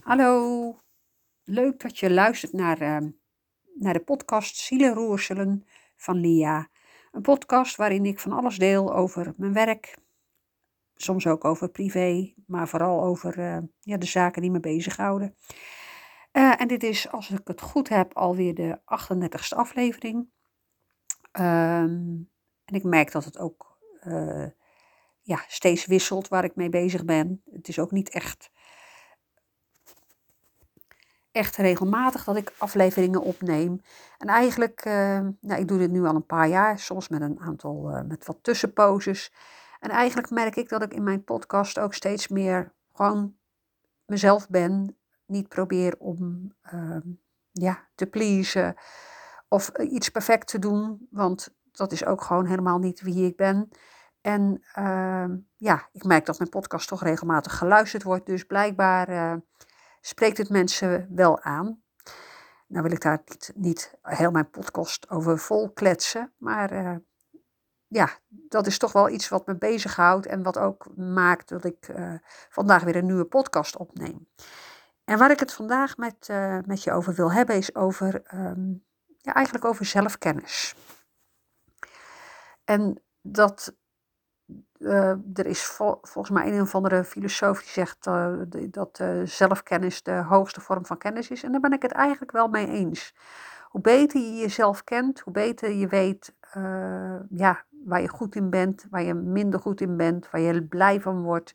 Hallo, leuk dat je luistert naar, ehm, naar de podcast Zielenroerselen van Lia. Een podcast waarin ik van alles deel over mijn werk, soms ook over privé, maar vooral over eh, ja, de zaken die me bezighouden. Eh, en dit is, als ik het goed heb, alweer de 38e aflevering. Ehm, en ik merk dat het ook eh, ja, steeds wisselt waar ik mee bezig ben. Het is ook niet echt echt regelmatig dat ik afleveringen opneem. En eigenlijk, uh, nou, ik doe dit nu al een paar jaar, soms met een aantal, uh, met wat tussenposes. En eigenlijk merk ik dat ik in mijn podcast ook steeds meer gewoon mezelf ben. Niet probeer om uh, ja, te pleasen of iets perfect te doen, want dat is ook gewoon helemaal niet wie ik ben. En ehm, ja, ik merk dat mijn podcast toch regelmatig geluisterd wordt, dus blijkbaar eh, spreekt het mensen wel aan. Nou wil ik daar niet, niet heel mijn podcast over vol kletsen, maar uh, ja, dat is toch wel iets wat me bezighoudt en wat ook maakt dat ik uh, vandaag weer een nieuwe podcast opneem. En waar ik het vandaag met, uh, met je over wil hebben is over, um, ja, eigenlijk over zelfkennis. En dat uh, er is vol, volgens mij een of andere filosoof die zegt uh, dat uh, zelfkennis de hoogste vorm van kennis is. En daar ben ik het eigenlijk wel mee eens. Hoe beter je jezelf kent, hoe beter je weet ja, waar je goed in bent, waar je minder goed in bent, waar je blij van wordt.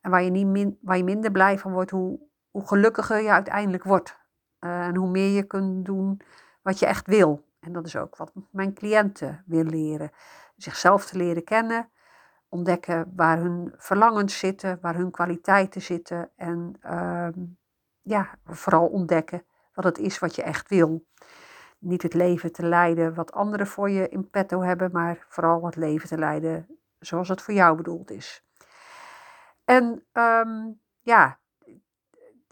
En waar je, niet waar je minder blij van wordt, hoe, hoe gelukkiger je uiteindelijk wordt. en hoe meer je kunt doen wat je echt wil. En dat is ook wat mijn cliënten willen leren. Zichzelf te leren kennen ontdekken waar hun verlangens zitten, waar hun kwaliteiten zitten. En uh, ja, vooral ontdekken wat het is wat je echt wil. Niet het leven te leiden wat anderen voor je in petto hebben, maar vooral het leven te leiden zoals het voor jou bedoeld is. En um, ja,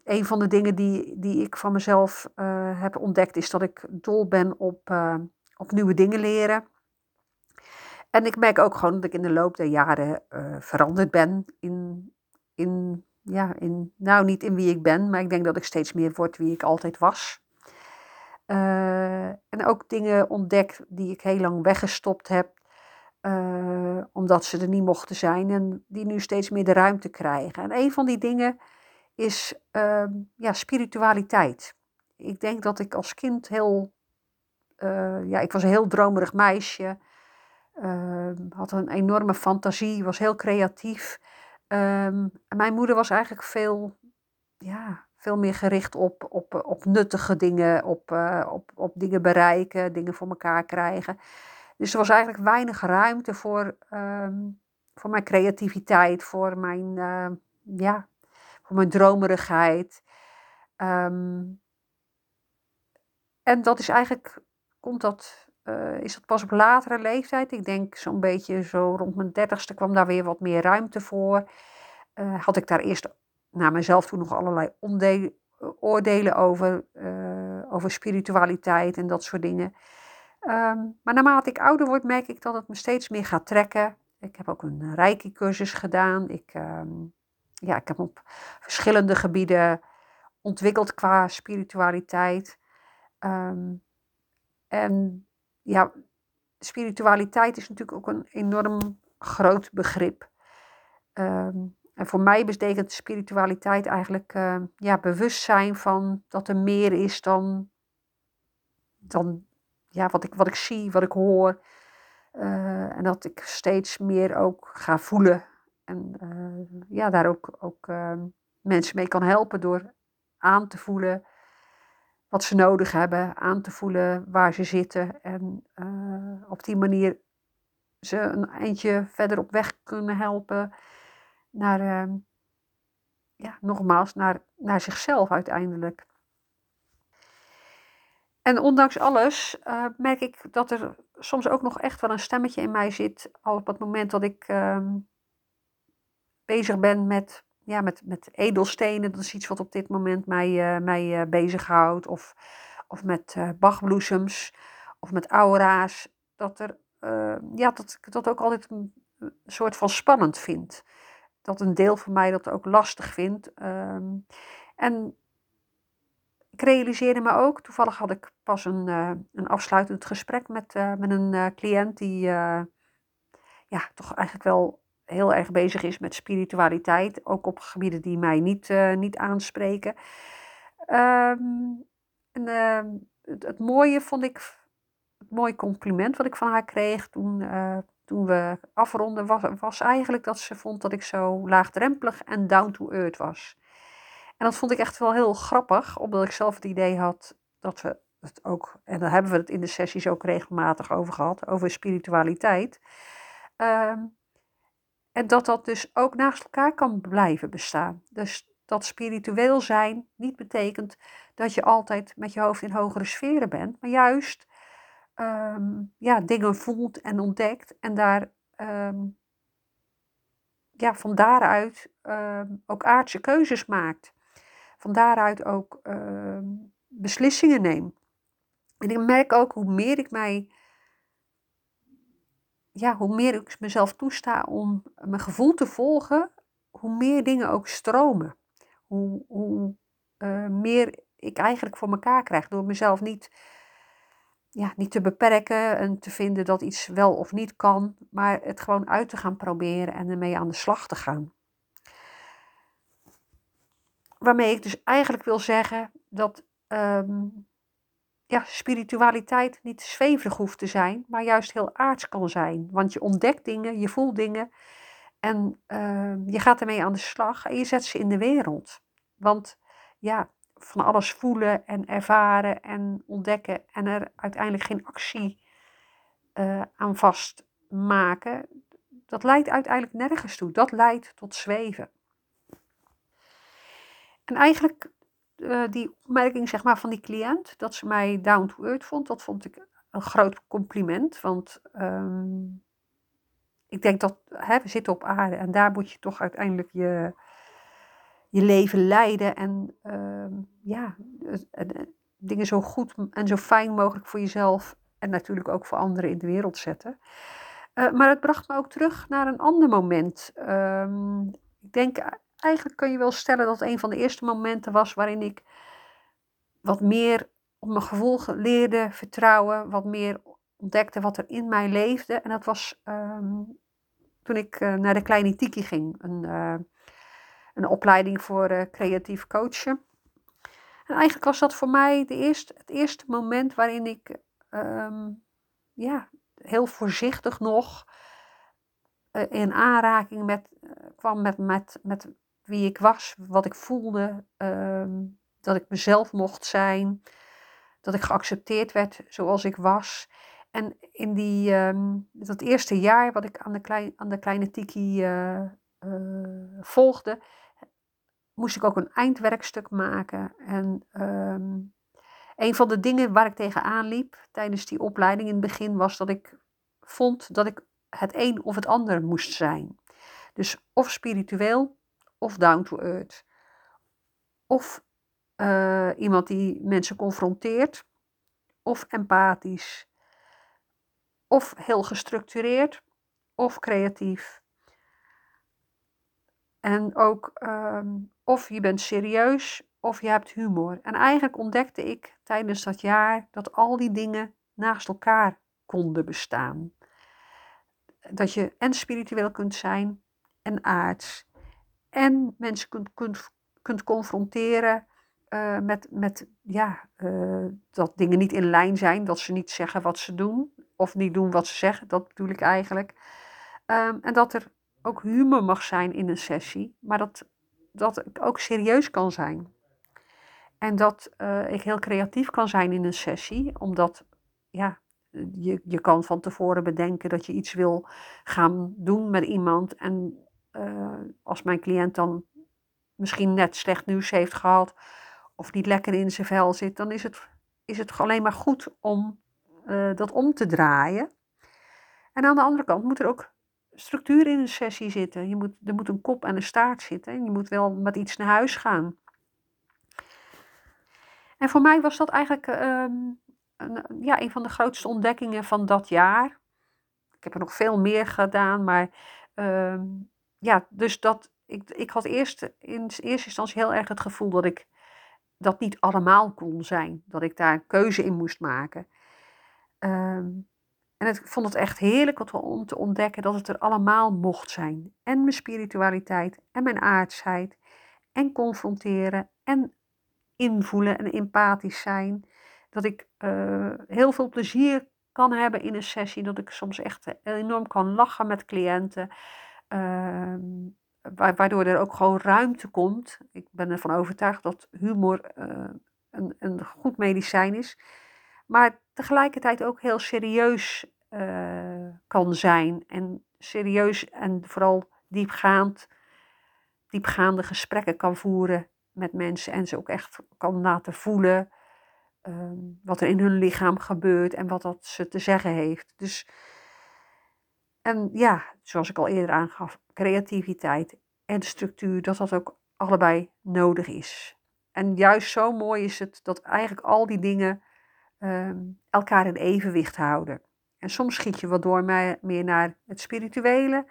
een van de dingen die, die ik van mezelf uh, heb ontdekt is dat ik dol ben op, uh, op nieuwe dingen leren. En ik merk ook gewoon dat ik in de loop der jaren uh, veranderd ben in, in, ja, in, nou niet in wie ik ben, maar ik denk dat ik steeds meer word wie ik altijd was. Uh, en ook dingen ontdek die ik heel lang weggestopt heb, uh, omdat ze er niet mochten zijn en die nu steeds meer de ruimte krijgen. En een van die dingen is ehm, ja, spiritualiteit. Ik denk dat ik als kind heel, ja, ik was een heel dromerig meisje. Uh, had een enorme fantasie, was heel creatief. En mijn moeder was eigenlijk veel, ja, veel meer gericht op, op, op nuttige dingen, op, uh, op, op dingen bereiken, dingen voor elkaar krijgen. Dus er was eigenlijk weinig ruimte voor, um, voor mijn creativiteit, voor mijn, ja, voor mijn dromerigheid. En dat is eigenlijk, komt dat uh, is dat pas op latere leeftijd. Ik denk zo'n beetje zo rond mijn dertigste kwam daar weer wat meer ruimte voor. Uh, had ik daar eerst naar mezelf toen nog allerlei oordelen over, uh, over spiritualiteit en dat soort dingen. Um, maar naarmate ik ouder word, merk ik dat het me steeds meer gaat trekken. Ik heb ook een reiki-cursus gedaan. Ik, um, ja, ik heb op verschillende gebieden ontwikkeld qua spiritualiteit. Um, en ja, spiritualiteit is natuurlijk ook een enorm groot begrip. Um, en voor mij betekent spiritualiteit eigenlijk uh, ja, bewustzijn van dat er meer is dan, dan ja, wat, ik, wat ik zie, wat ik hoor. Uh, en dat ik steeds meer ook ga voelen. En uh, ja, daar ook, ook ehm, mensen mee kan helpen door aan te voelen wat ze nodig hebben, aan te voelen waar ze zitten en uh, op die manier ze een eindje verder op weg kunnen helpen naar, uh, ja, nogmaals, naar, naar zichzelf uiteindelijk. En ondanks alles uh, merk ik dat er soms ook nog echt wel een stemmetje in mij zit, al op het moment dat ik ehm, bezig ben met ja, met, met edelstenen. Dat is iets wat op dit moment mij, uh, mij uh, bezighoudt. Of, of met uh, bachbloesems. Of met aura's. Dat, er, ja, dat ik dat ook altijd een, soort van spannend vind. Dat een deel van mij dat ook lastig vindt. Um, En ik realiseerde me ook, toevallig had ik pas een, een afsluitend gesprek met, met een cliënt die ja, toch eigenlijk wel heel erg bezig is met spiritualiteit, ook op gebieden die mij niet, niet aanspreken. Um, en ehm, het, mooie vond ik, het mooie compliment wat ik van haar kreeg toen, toen we afronden, was, was eigenlijk dat ze vond dat ik zo laagdrempelig en down to earth was. En dat vond ik echt wel heel grappig, omdat ik zelf het idee had dat we het ook, en daar hebben we het in de sessies ook regelmatig over gehad, over spiritualiteit. Ehm, en dat dat dus ook naast elkaar kan blijven bestaan. Dus dat spiritueel zijn niet betekent dat je altijd met je hoofd in hogere sferen bent, maar juist ehm, ja, dingen voelt en ontdekt en daar um, ja, van daaruit ook aardse keuzes maakt van daaruit ook beslissingen neem. En ik merk ook hoe meer ik mij, ja, hoe meer ik mezelf toesta om mijn gevoel te volgen, hoe meer dingen ook stromen. Hoe, hoe uh, meer ik eigenlijk voor elkaar krijg door mezelf niet, ja, niet te beperken en te vinden dat iets wel of niet kan, maar het gewoon uit te gaan proberen en ermee aan de slag te gaan waarmee ik dus eigenlijk wil zeggen dat ehm, ja, spiritualiteit niet zweverig hoeft te zijn, maar juist heel aards kan zijn. Want je ontdekt dingen, je voelt dingen en ehm, je gaat ermee aan de slag en je zet ze in de wereld. Want ja, van alles voelen en ervaren en ontdekken en er uiteindelijk geen actie uh, aan vastmaken, dat leidt uiteindelijk nergens toe. Dat leidt tot zweven. En eigenlijk uh, die opmerking zeg maar, van die cliënt, dat ze mij down to earth vond, dat vond ik een groot compliment. Want um, ik denk dat hè, we zitten op aarde en daar moet je toch uiteindelijk je, je leven leiden. En uh, ja, dingen zo goed en zo fijn mogelijk voor jezelf en natuurlijk ook voor anderen in de wereld zetten. Uh, maar het bracht me ook terug naar een ander moment. Um, ik denk eigenlijk kun je wel stellen dat het een van de eerste momenten was waarin ik wat meer op mijn gevoel leerde vertrouwen, wat meer ontdekte wat er in mij leefde. En dat was ehm, toen ik uh, naar de Kleine Tiki ging, een, uh, een opleiding voor uh, creatief coachen. En eigenlijk was dat voor mij de eerste, het eerste moment waarin ik um, ja, heel voorzichtig nog in aanraking met, kwam met, met, met wie ik was, wat ik voelde, ehm, dat ik mezelf mocht zijn, dat ik geaccepteerd werd zoals ik was. En in die, ehm, dat eerste jaar wat ik aan de, aan de kleine Tiki uh, uh, volgde, moest ik ook een eindwerkstuk maken. En um, een van de dingen waar ik tegenaan liep tijdens die opleiding in het begin was dat ik vond dat ik het een of het ander moest zijn. Dus of spiritueel of down to earth. Of uh, iemand die mensen confronteert, of empathisch, of heel gestructureerd, of creatief. En ook um, of je bent serieus of je hebt humor. En eigenlijk ontdekte ik tijdens dat jaar dat al die dingen naast elkaar konden bestaan. Dat je en spiritueel kunt zijn en aards en mensen kunt, kunt, kunt confronteren uh, met, met ja, uh, dat dingen niet in lijn zijn, dat ze niet zeggen wat ze doen of niet doen wat ze zeggen, dat bedoel ik eigenlijk. Um, en dat er ook humor mag zijn in een sessie, maar dat, dat ook serieus kan zijn. En dat uh, ik heel creatief kan zijn in een sessie, omdat ja, je, je kan van tevoren bedenken dat je iets wil gaan doen met iemand. En uh, als mijn cliënt dan misschien net slecht nieuws heeft gehad of niet lekker in zijn vel zit, dan is het, is het alleen maar goed om uh, dat om te draaien. En aan de andere kant moet er ook structuur in een sessie zitten. Je moet, er moet een kop en een staart zitten. En je moet wel met iets naar huis gaan. En voor mij was dat eigenlijk um, een, ja, een van de grootste ontdekkingen van dat jaar. Ik heb er nog veel meer gedaan, maar um, ja, dus dat, ik, ik had eerst in eerste instantie heel erg het gevoel dat ik dat niet allemaal kon zijn. Dat ik daar een keuze in moest maken. Ehm, en ik vond het echt heerlijk om te ontdekken dat het er allemaal mocht zijn. En mijn spiritualiteit en mijn aardsheid. En confronteren en invoelen en empathisch zijn. Dat ik uh, heel veel plezier kan hebben in een sessie. Dat ik soms echt enorm kan lachen met cliënten. Uh, waardoor er ook gewoon ruimte komt. Ik ben ervan overtuigd dat humor uh, een, een goed medicijn is. Maar tegelijkertijd ook heel serieus uh, kan zijn. En serieus en vooral diepgaand, diepgaande gesprekken kan voeren met mensen. En ze ook echt kan laten voelen uh, wat er in hun lichaam gebeurt en wat dat ze te zeggen heeft. Dus, en ja, zoals ik al eerder aangaf, creativiteit en structuur, dat dat ook allebei nodig is. En juist zo mooi is het dat eigenlijk al die dingen Ehm, elkaar in evenwicht houden. En soms schiet je wat door meer naar het spirituele.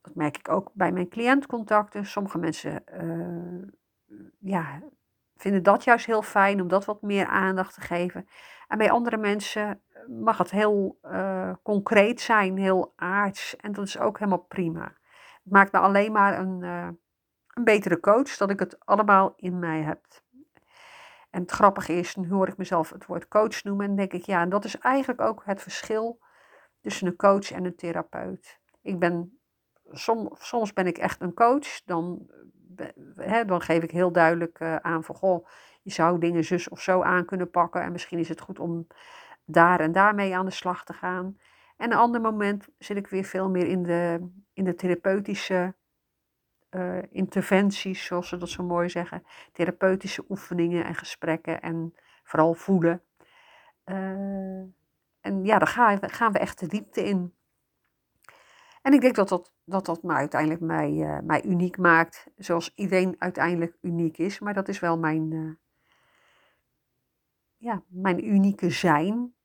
Dat merk ik ook bij mijn cliëntcontacten. Sommige mensen uh, ja, vinden dat juist heel fijn om dat wat meer aandacht te geven. En bij andere mensen mag het heel uh, concreet zijn, heel aards. En dat is ook helemaal prima. Het maakt me alleen maar een, uh, een betere coach dat ik het allemaal in mij heb. En het grappige is, dan hoor ik mezelf het woord coach noemen en denk ik, ja, en dat is eigenlijk ook het verschil tussen een coach en een therapeut. Ik ben, soms ben ik echt een coach, dan, hè, dan geef ik heel duidelijk aan van, goh, je zou dingen zus of zo aan kunnen pakken en misschien is het goed om daar en daarmee aan de slag te gaan. En een ander moment zit ik weer veel meer in de, in de therapeutische uh, interventies, zoals ze dat zo mooi zeggen, therapeutische oefeningen en gesprekken en vooral voelen. Uh, en ja, daar gaan we, gaan we echt de diepte in. En ik denk dat dat, dat, dat me uiteindelijk mij, uh, mij uniek maakt, zoals iedereen uiteindelijk uniek is, maar dat is wel mijn, ja, mijn unieke zijn.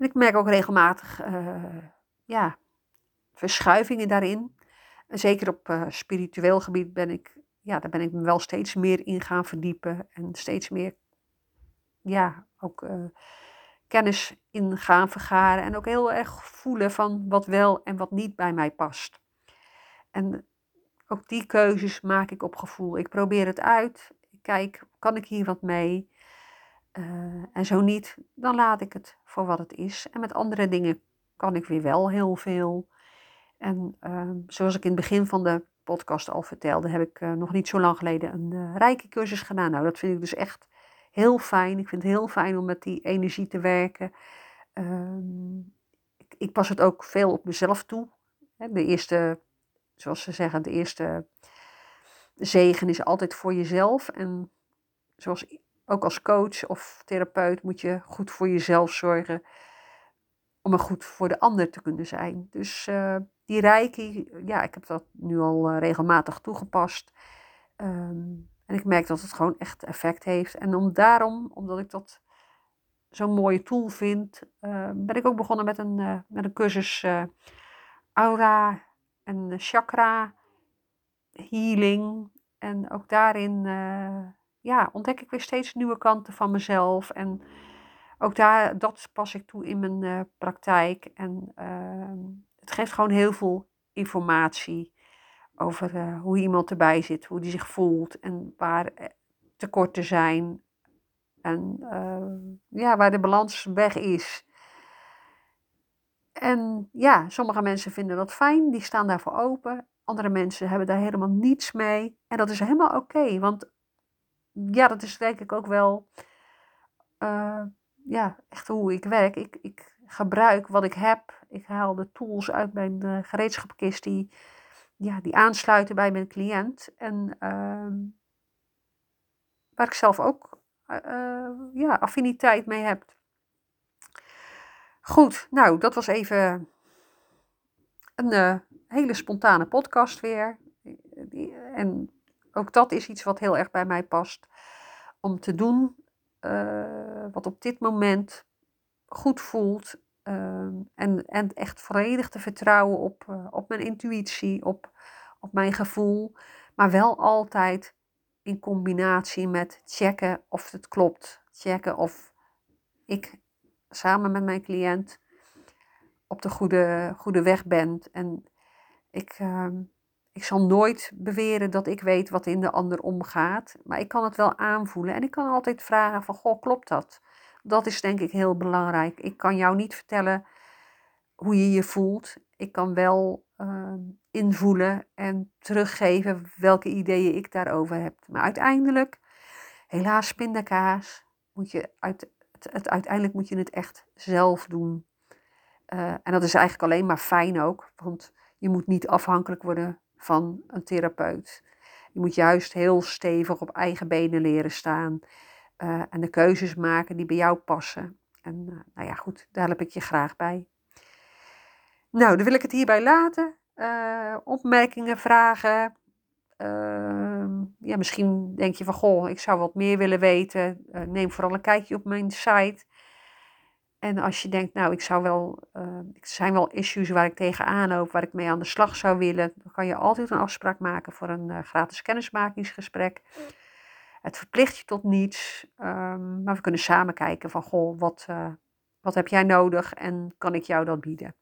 En ik merk ook regelmatig ja, verschuivingen daarin zeker op uh, spiritueel gebied ben ik, ja, daar ben ik me wel steeds meer in gaan verdiepen. En steeds meer, ja, ook uh, kennis in gaan vergaren. En ook heel erg voelen van wat wel en wat niet bij mij past. En ook die keuzes maak ik op gevoel. Ik probeer het uit. Ik kijk, kan ik hier wat mee? En zo niet, dan laat ik het voor wat het is. En met andere dingen kan ik weer wel heel veel. En uh, zoals ik in het begin van de podcast al vertelde, heb ik uh, nog niet zo lang geleden een uh, rijke cursus gedaan. Nou, dat vind ik dus echt heel fijn. Ik vind het heel fijn om met die energie te werken. Ehm, ik, ik, pas het ook veel op mezelf toe. De eerste, zoals ze zeggen, de eerste zegen is altijd voor jezelf. En zoals ook als coach of therapeut moet je goed voor jezelf zorgen om er goed voor de ander te kunnen zijn. Dus uh, die reiki, ja, ik heb dat nu al uh, regelmatig toegepast. Um, en ik merk dat het gewoon echt effect heeft. En om daarom, omdat ik dat zo'n mooie tool vind, uh, ben ik ook begonnen met een, uh, met een cursus aura en chakra healing. En ook daarin ja, ontdek ik weer steeds nieuwe kanten van mezelf. En ook daar, dat pas ik toe in mijn praktijk. En ehm, het geeft gewoon heel veel informatie over uh, hoe iemand erbij zit, hoe die zich voelt en waar eh, tekorten zijn en ja, waar de balans weg is. En ja, sommige mensen vinden dat fijn, die staan daarvoor open. Andere mensen hebben daar helemaal niets mee. En dat is helemaal oké, want ja, dat is denk ik ook wel uh, ja, echt hoe ik werk. Ik, ik gebruik wat ik heb. Ik haal de tools uit mijn uh, gereedschapkist die, ja, die aansluiten bij mijn cliënt. En uh, waar ik zelf ook uh, ja, affiniteit mee heb. Goed, nou, dat was even een hele spontane podcast weer. En ook dat is iets wat heel erg bij mij past. Om te doen wat op dit moment goed voelt. Ehm, en, en echt volledig te vertrouwen op, uh, op mijn intuïtie, op, op mijn gevoel. Maar wel altijd in combinatie met checken of het klopt. Checken of ik samen met mijn cliënt op de goede, goede weg ben. En ik, ehm, ik zal nooit beweren dat ik weet wat in de ander omgaat. Maar ik kan het wel aanvoelen. En ik kan altijd vragen van, goh, klopt dat? Dat is denk ik heel belangrijk. Ik kan jou niet vertellen hoe je je voelt. Ik kan wel uh, invoelen en teruggeven welke ideeën ik daarover heb. Maar uiteindelijk, helaas pindakaas, moet je uit, het, uiteindelijk moet je het echt zelf doen. Uh, en dat is eigenlijk alleen maar fijn ook, want je moet niet afhankelijk worden van een therapeut. Je moet juist heel stevig op eigen benen leren staan uh, en de keuzes maken die bij jou passen. En uh, nou ja, goed, daar help ik je graag bij. Nou, dan wil ik het hierbij laten. Uh, opmerkingen, vragen. Ehm, ja, misschien denk je van, goh, ik zou wat meer willen weten. neem vooral een kijkje op mijn site. En als je denkt, nou, ik zou wel, uh, er zijn wel issues waar ik tegenaan loop, waar ik mee aan de slag zou willen, dan kan je altijd een afspraak maken voor een uh, gratis kennismakingsgesprek. Het verplicht je tot niets, um, maar we kunnen samen kijken van, goh, wat, uh, wat heb jij nodig en kan ik jou dat bieden?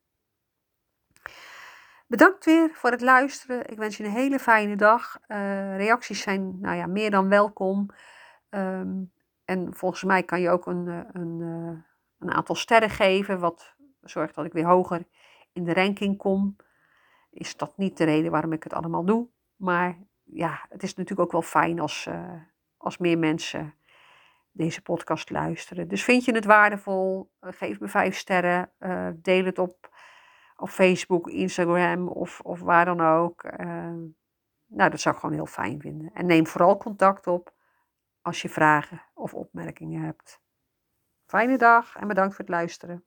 Bedankt weer voor het luisteren. Ik wens je een hele fijne dag. reacties zijn nou ja, meer dan welkom. Um, en volgens mij kan je ook een, een een aantal sterren geven, wat zorgt dat ik weer hoger in de ranking kom. Is dat niet de reden waarom ik het allemaal doe. Maar ja, het is natuurlijk ook wel fijn als, uh, als meer mensen deze podcast luisteren. Dus vind je het waardevol? Uh, geef me vijf sterren. Uh, deel het op, op Facebook, Instagram of, of waar dan ook. nou, dat zou ik gewoon heel fijn vinden. En neem vooral contact op als je vragen of opmerkingen hebt. Fijne dag en bedankt voor het luisteren.